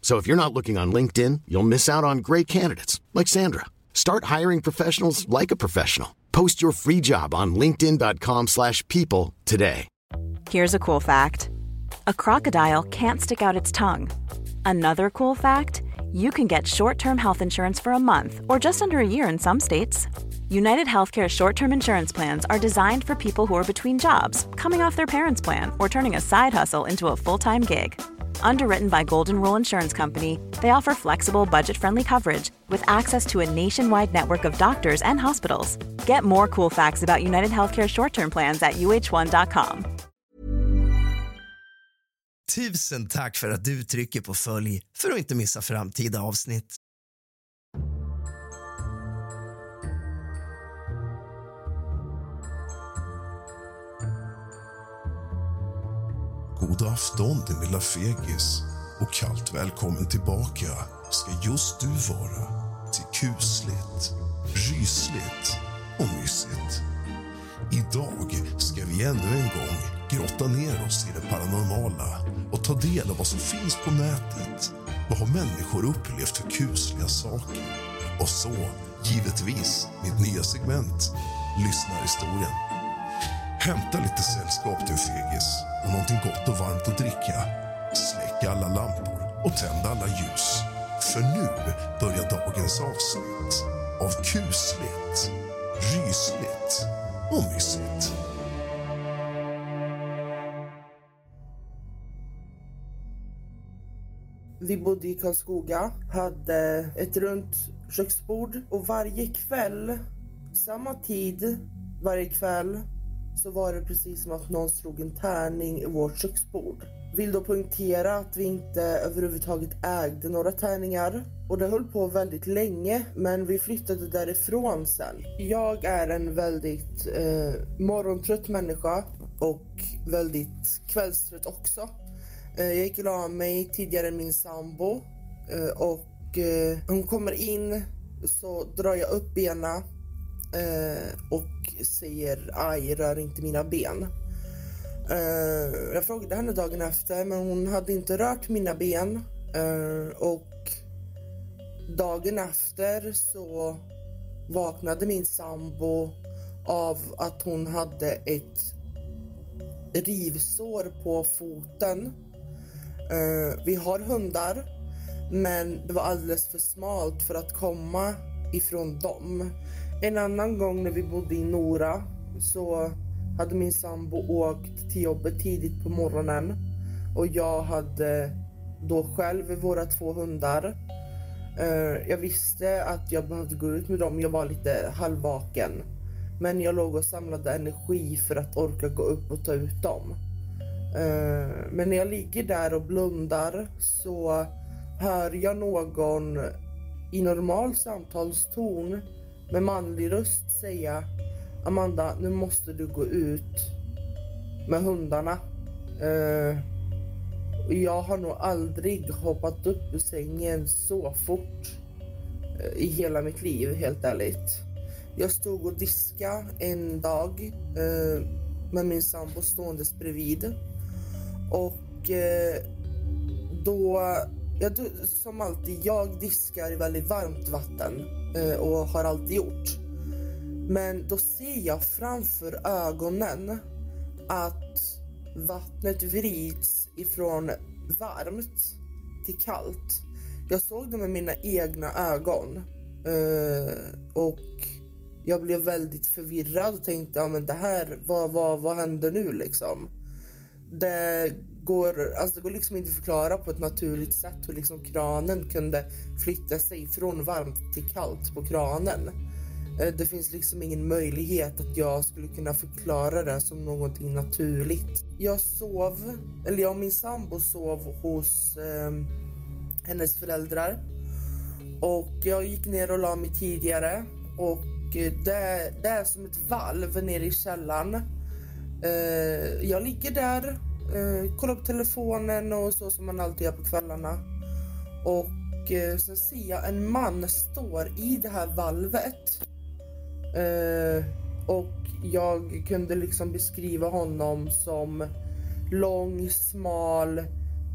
So if you're not looking on LinkedIn, you'll miss out on great candidates like Sandra. Start hiring professionals like a professional. Post your free job on linkedin.com/people today. Here's a cool fact. A crocodile can't stick out its tongue. Another cool fact, you can get short-term health insurance for a month or just under a year in some states. United Healthcare short-term insurance plans are designed for people who are between jobs, coming off their parents' plan, or turning a side hustle into a full-time gig. Underwritten by Golden Rule Insurance Company, they offer flexible, budget-friendly coverage with access to a nationwide network of doctors and hospitals. Get more cool facts about United Healthcare short-term plans at uh1.com. Tusen tack för att du trycker på följ för att inte missa framtida avsnitt. God afton, din lilla fegis. Och kallt välkommen tillbaka ska just du vara till kusligt, rysligt och mysigt. Idag ska vi ännu en gång grotta ner oss i det paranormala och ta del av vad som finns på nätet. Vad har människor upplevt för kusliga saker? Och så, givetvis, mitt nya segment, Lyssnarhistorien. Hämta lite sällskap du fegis och någonting gott och varmt att dricka. Släck alla lampor och tänd alla ljus. För nu börjar dagens avsnitt av kusligt, rysligt och mysigt. Vi bodde i Karlskoga, hade ett runt köksbord och varje kväll, samma tid varje kväll så var det precis som att någon slog en tärning i vårt köksbord. Vill då poängtera att vi inte överhuvudtaget ägde några tärningar och det höll på väldigt länge men vi flyttade därifrån sen. Jag är en väldigt eh, morgontrött människa och väldigt kvällstrött också. Eh, jag gick och la mig tidigare än min sambo eh, och eh, hon kommer in så drar jag upp benen Eh, och säger aj, rör inte mina ben. Eh, jag frågade henne dagen efter men hon hade inte rört mina ben eh, och dagen efter så vaknade min sambo av att hon hade ett rivsår på foten. Eh, vi har hundar men det var alldeles för smalt för att komma ifrån dem. En annan gång när vi bodde i Nora så hade min sambo åkt till jobbet tidigt på morgonen och jag hade då själv våra två hundar. Eh, jag visste att jag behövde gå ut med dem, jag var lite halvvaken. Men jag låg och samlade energi för att orka gå upp och ta ut dem. Eh, men när jag ligger där och blundar så hör jag någon i normal samtalston med manlig röst säga Amanda, nu måste du gå ut med hundarna. Uh, jag har nog aldrig hoppat upp ur sängen så fort uh, i hela mitt liv, helt ärligt. Jag stod och diska en dag uh, med min sambo ståendes bredvid och då Ja, du, som alltid, jag diskar i väldigt varmt vatten Eh, och har alltid gjort. Men då ser jag framför ögonen att vattnet vrids ifrån varmt till kallt. Jag såg det med mina egna ögon. Eh, och jag blev väldigt förvirrad och tänkte, ja men det här, vad, vad, vad händer nu liksom? Det går, alltså det går liksom inte att förklara på ett naturligt sätt hur liksom kranen kunde flytta sig från varmt till kallt på kranen. Eh, det finns liksom ingen möjlighet att jag skulle kunna förklara det som någonting naturligt. Jag sov, eller jag och min sambo sov hos eh, hennes föräldrar. Och jag gick ner och la mig tidigare och eh, det, det är som ett valv nere i källaren. Eh, jag ligger där, eh, kollar på telefonen och så som man alltid gör på kvällarna. Och eh, sen ser jag en man står i det här valvet. Eh, och jag kunde liksom beskriva honom som lång, smal,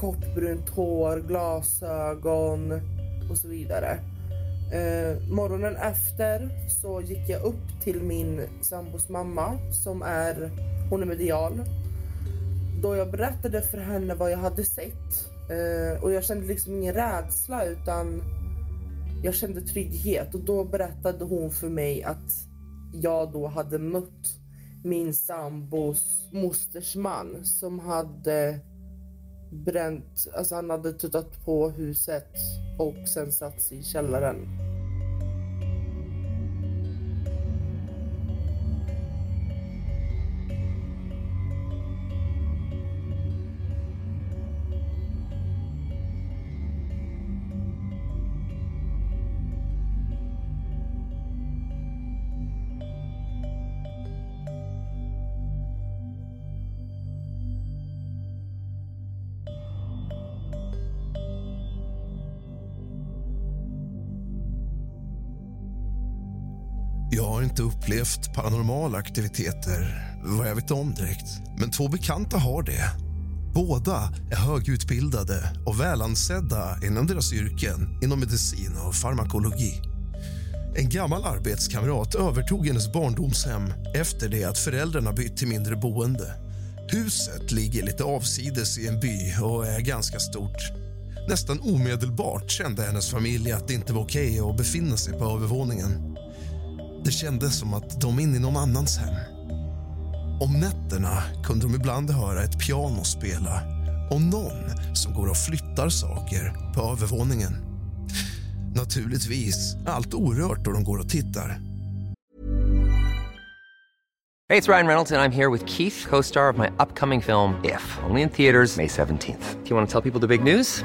kortbrunt hår, glasögon och så vidare. Eh, morgonen efter så gick jag upp till min sambos mamma som är, hon är medial. Då jag berättade för henne vad jag hade sett eh, och jag kände liksom ingen rädsla utan jag kände trygghet och då berättade hon för mig att jag då hade mött min sambos mosters man som hade bränt, alltså han hade tuttat på huset och sen satt sig i källaren. Har inte upplevt paranormala aktiviteter vad jag vet om direkt. Men två bekanta har det. Båda är högutbildade och välansedda inom deras yrken inom medicin och farmakologi. En gammal arbetskamrat övertog hennes barndomshem efter det att föräldrarna bytt till mindre boende. Huset ligger lite avsides i en by och är ganska stort. Nästan omedelbart kände hennes familj att det inte var okej att befinna sig på övervåningen. Det kändes som att de var inne i någon annans hem. Om nätterna kunde de ibland höra ett piano spela och någon som går och flyttar saker på övervåningen. Naturligtvis är allt orört då de går och tittar. Hej, det är Ryan Reynolds jag är här med Keith, co-star of my upcoming film If, only in theaters May 17th. Do you want to tell people the big news?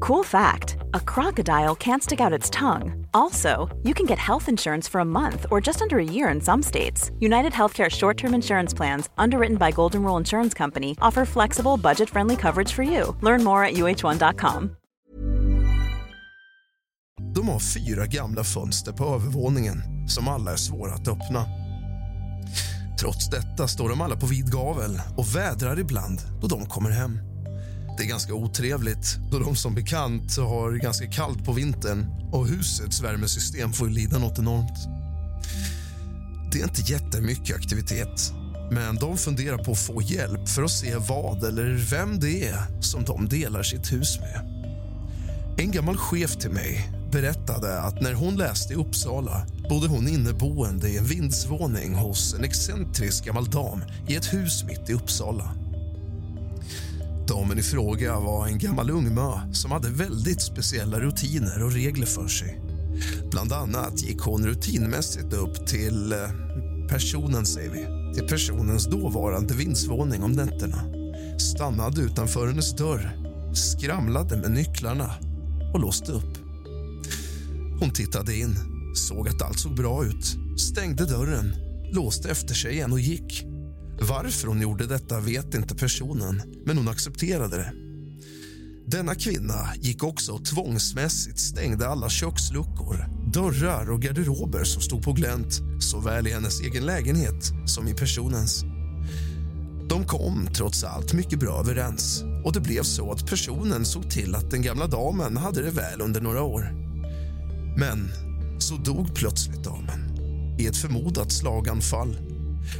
Cool fact, a crocodile can't stick out its tongue. Also, you can get health insurance for a month or just under a year in some states. United Healthcare short-term insurance plans, underwritten by Golden Rule Insurance Company, offer flexible, budget-friendly coverage for you. Learn more at uh1.com. De har fyra gamla fönster på övervåningen som alla är svåra att öppna. Trots detta står de alla på vid gavel och vädrar ibland då de kommer hem. Det är ganska otrevligt då de som bekant har ganska kallt på vintern och husets värmesystem får lida något enormt. Det är inte jättemycket aktivitet men de funderar på att få hjälp för att se vad eller vem det är som de delar sitt hus med. En gammal chef till mig berättade att när hon läste i Uppsala bodde hon inneboende i en vindsvåning hos en excentrisk gammal dam i ett hus mitt i Uppsala. Damen i fråga var en gammal ungmö som hade väldigt speciella rutiner och regler för sig. Bland annat gick hon rutinmässigt upp till eh, personen, säger vi, till personens dåvarande vindsvåning om nätterna stannade utanför hennes dörr, skramlade med nycklarna och låste upp. Hon tittade in, såg att allt såg bra ut, stängde dörren, låste efter sig igen och gick. Varför hon gjorde detta vet inte personen, men hon accepterade det. Denna kvinna gick också och tvångsmässigt stängde alla köksluckor, dörrar och garderober som stod på glänt såväl i hennes egen lägenhet som i personens. De kom trots allt mycket bra överens och det blev så att personen såg till att den gamla damen hade det väl under några år. Men så dog plötsligt damen i ett förmodat slaganfall.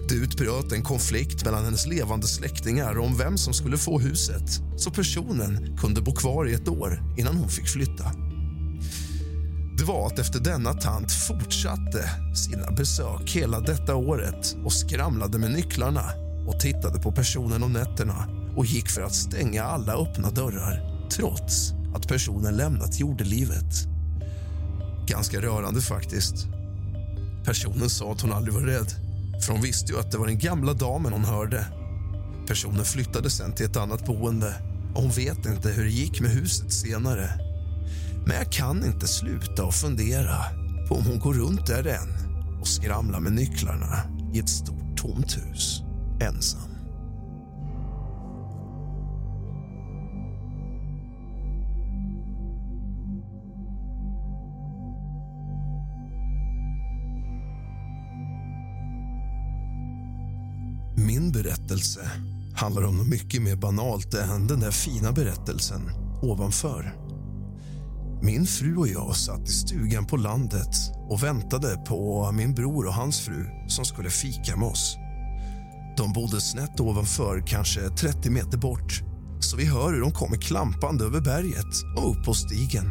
Det utbröt en konflikt mellan hennes levande släktingar om vem som skulle få huset så personen kunde bo kvar i ett år innan hon fick flytta. Det var att efter denna tant fortsatte sina besök hela detta året och skramlade med nycklarna och tittade på personen om nätterna och gick för att stänga alla öppna dörrar trots att personen lämnat jordelivet. Ganska rörande, faktiskt. Personen sa att hon aldrig var rädd för hon visste ju att det var den gamla damen hon hörde. Personen flyttade sen till ett annat boende och hon vet inte hur det gick med huset senare. Men jag kan inte sluta att fundera på om hon går runt där än och skramlar med nycklarna i ett stort tomt hus, ensam. Min berättelse handlar om något mycket mer banalt än den där fina berättelsen ovanför. Min fru och jag satt i stugan på landet och väntade på min bror och hans fru som skulle fika med oss. De bodde snett ovanför, kanske 30 meter bort så vi hör hur de kommer klampande över berget och upp på stigen.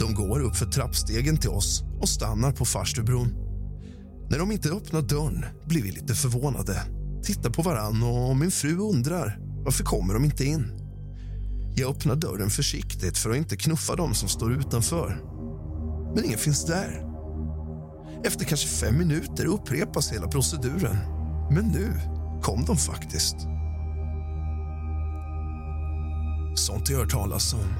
De går upp för trappstegen till oss och stannar på farstubron. När de inte öppnar dörren blir vi lite förvånade tittar på varann och min fru undrar varför kommer de inte in. Jag öppnar dörren försiktigt för att inte knuffa dem som står utanför. Men ingen finns där. Efter kanske fem minuter upprepas hela proceduren. Men nu kom de faktiskt. Sånt jag hört talas om.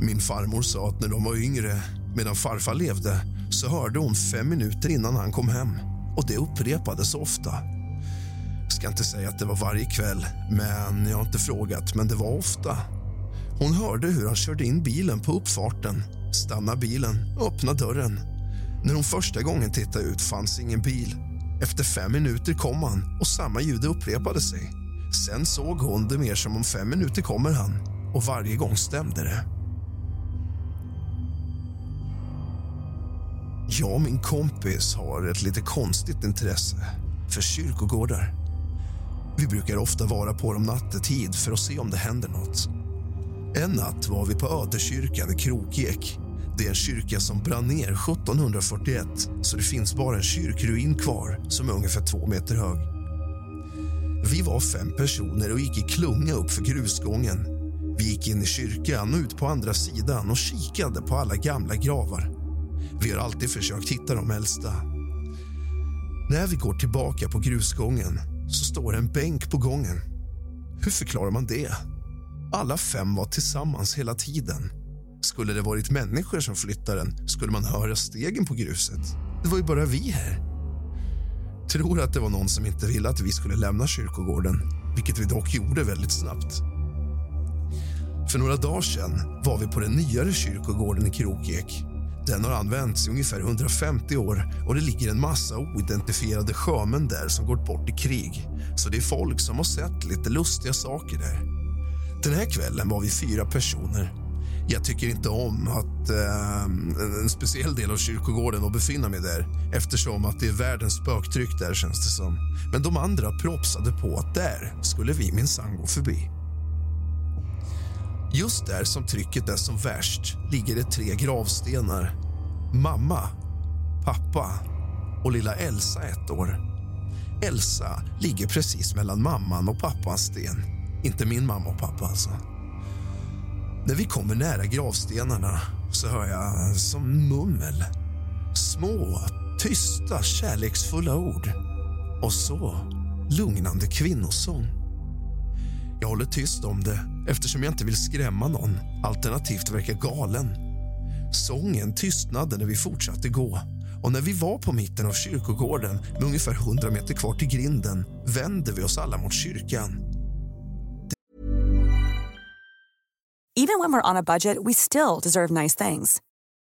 Min farmor sa att när de var yngre, medan farfar levde så hörde hon fem minuter innan han kom hem. Och Det upprepades ofta. Ska inte säga att det var varje kväll, men jag har inte frågat. Men det var ofta. Hon hörde hur han körde in bilen på uppfarten, stannade bilen och öppnade dörren. När hon första gången tittade ut fanns ingen bil. Efter fem minuter kom han och samma ljud upprepade sig. Sen såg hon det mer som om fem minuter kommer han och varje gång stämde det. Jag och min kompis har ett lite konstigt intresse för kyrkogårdar. Vi brukar ofta vara på dem nattetid för att se om det händer något. En natt var vi på Ödekyrkan i Krokek. Det är en kyrka som brann ner 1741 så det finns bara en kyrkruin kvar som är ungefär två meter hög. Vi var fem personer och gick i klunga upp för grusgången. Vi gick in i kyrkan och ut på andra sidan och kikade på alla gamla gravar. Vi har alltid försökt hitta de äldsta. När vi går tillbaka på grusgången så står en bänk på gången. Hur förklarar man det? Alla fem var tillsammans hela tiden. Skulle det varit människor som flyttade den skulle man höra stegen på gruset. Det var ju bara vi här. Tror att det var någon som inte ville att vi skulle lämna kyrkogården, vilket vi dock gjorde väldigt snabbt. För några dagar sedan var vi på den nyare kyrkogården i Krokek den har använts i ungefär 150 år och det ligger en massa oidentifierade sjömän där som gått bort i krig. Så det är folk som har sett lite lustiga saker där. Den här kvällen var vi fyra personer. Jag tycker inte om att eh, en speciell del av kyrkogården att befinna mig där eftersom att det är världens spöktryck där känns det som. Men de andra propsade på att där skulle vi minsann gå förbi. Just där som trycket är som värst ligger det tre gravstenar. Mamma, pappa och lilla Elsa ett år. Elsa ligger precis mellan mamman och pappans sten. Inte min mamma och pappa, alltså. När vi kommer nära gravstenarna så hör jag som mummel. Små, tysta, kärleksfulla ord. Och så lugnande kvinnosång. Jag håller tyst om det eftersom jag inte vill skrämma någon alternativt verka galen. Sången tystnade när vi fortsatte gå och när vi var på mitten av kyrkogården med ungefär 100 meter kvar till grinden vände vi oss alla mot kyrkan. Even when we're on a budget, we still deserve nice things.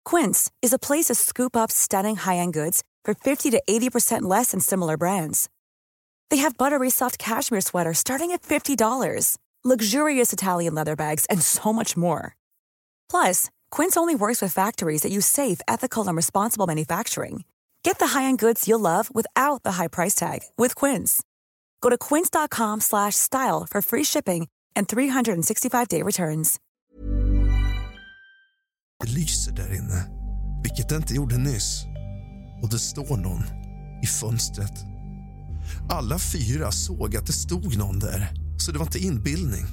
Quince is a place to scoop up stunning high-end goods for 50 to 80% less than similar brands. They have buttery soft cashmere sweaters starting at $50, luxurious Italian leather bags, and so much more. Plus, Quince only works with factories that use safe, ethical, and responsible manufacturing. Get the high-end goods you'll love without the high price tag with Quince. Go to quince.com/style for free shipping and 365-day returns. Det lyser där inne, vilket det inte gjorde nyss. Och det står någon i fönstret. Alla fyra såg att det stod någon där, så det var inte inbildning.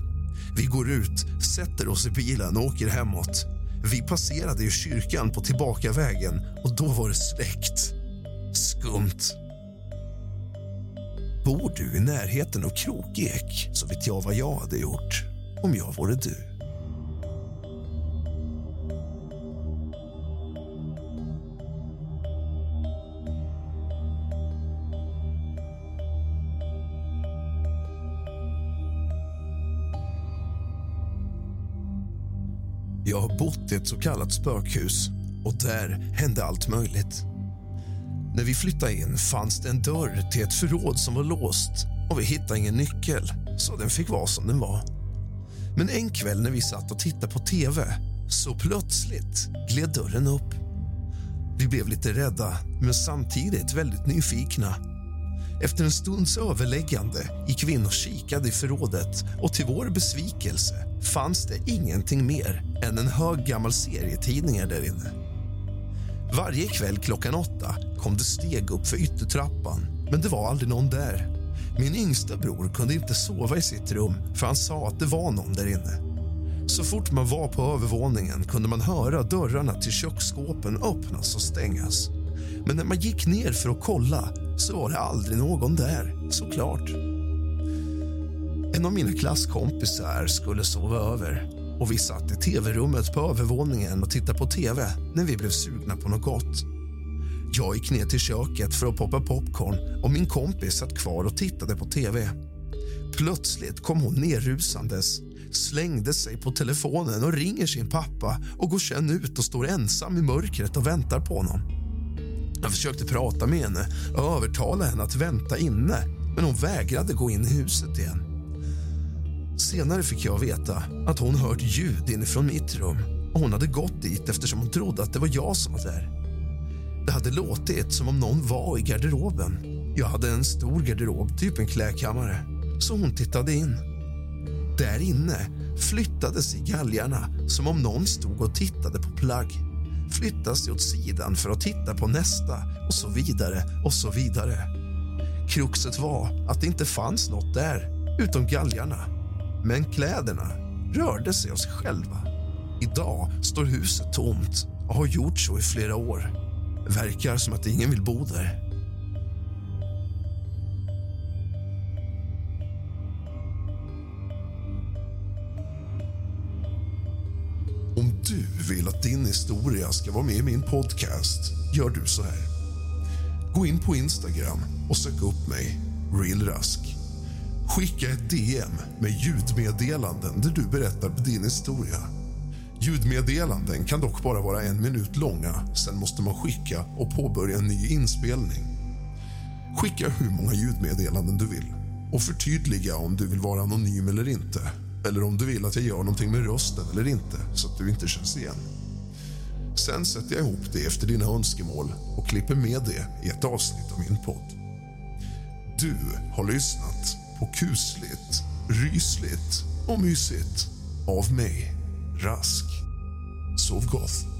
Vi går ut, sätter oss i bilen och åker hemåt. Vi passerade ju kyrkan på tillbakavägen och då var det släckt. Skumt. Bor du i närheten av Krokek så vet jag vad jag hade gjort om jag vore du. Bott i ett så kallat spökhus och där hände allt möjligt. När vi flyttade in fanns det en dörr till ett förråd som var låst och vi hittade ingen nyckel, så den fick vara som den var. Men en kväll när vi satt och tittade på tv så plötsligt gled dörren upp. Vi blev lite rädda, men samtidigt väldigt nyfikna. Efter en stunds överläggande gick vi in och kikade i förrådet och till vår besvikelse fanns det ingenting mer än en hög gammal serietidningar där inne. Varje kväll klockan åtta kom det steg upp för yttertrappan, men det var aldrig någon där. Min yngsta bror kunde inte sova i sitt rum för han sa att det var någon där inne. Så fort man var på övervåningen kunde man höra dörrarna till köksskåpen öppnas och stängas. Men när man gick ner för att kolla så var det aldrig någon där, såklart. En av mina klasskompisar skulle sova över och vi satt i tv-rummet på övervåningen och tittade på tv när vi blev sugna på något gott. Jag gick ner till köket för att poppa popcorn och min kompis satt kvar och tittade på tv. Plötsligt kom hon nerrusandes, slängde sig på telefonen och ringer sin pappa och går sen ut och står ensam i mörkret och väntar på honom. Jag försökte prata med henne och övertala henne att vänta inne men hon vägrade gå in i huset igen. Senare fick jag veta att hon hört ljud inifrån mitt rum och hon hade gått dit eftersom hon trodde att det var jag som var där. Det hade låtit som om någon var i garderoben. Jag hade en stor garderob, typ en klädkammare, så hon tittade in. Där inne flyttade sig galgarna som om någon stod och tittade på plagg flyttade det åt sidan för att titta på nästa och så vidare och så vidare. Kruxet var att det inte fanns något där, utom galgarna. Men kläderna rörde sig av sig själva. Idag står huset tomt och har gjort så i flera år. Verkar som att ingen vill bo där. Du vill att din historia ska vara med i min podcast gör du så här. Gå in på Instagram och sök upp mig, RealRask. Skicka ett DM med ljudmeddelanden där du berättar din historia. Ljudmeddelanden kan dock bara vara en minut långa. Sen måste man skicka och påbörja en ny inspelning. Skicka hur många ljudmeddelanden du vill och förtydliga om du vill vara anonym eller inte eller om du vill att jag gör någonting med rösten eller inte så att du inte känns igen. Sen sätter jag ihop det efter dina önskemål och klipper med det i ett avsnitt av min podd. Du har lyssnat på kusligt, rysligt och mysigt av mig, Rask. Sov gott.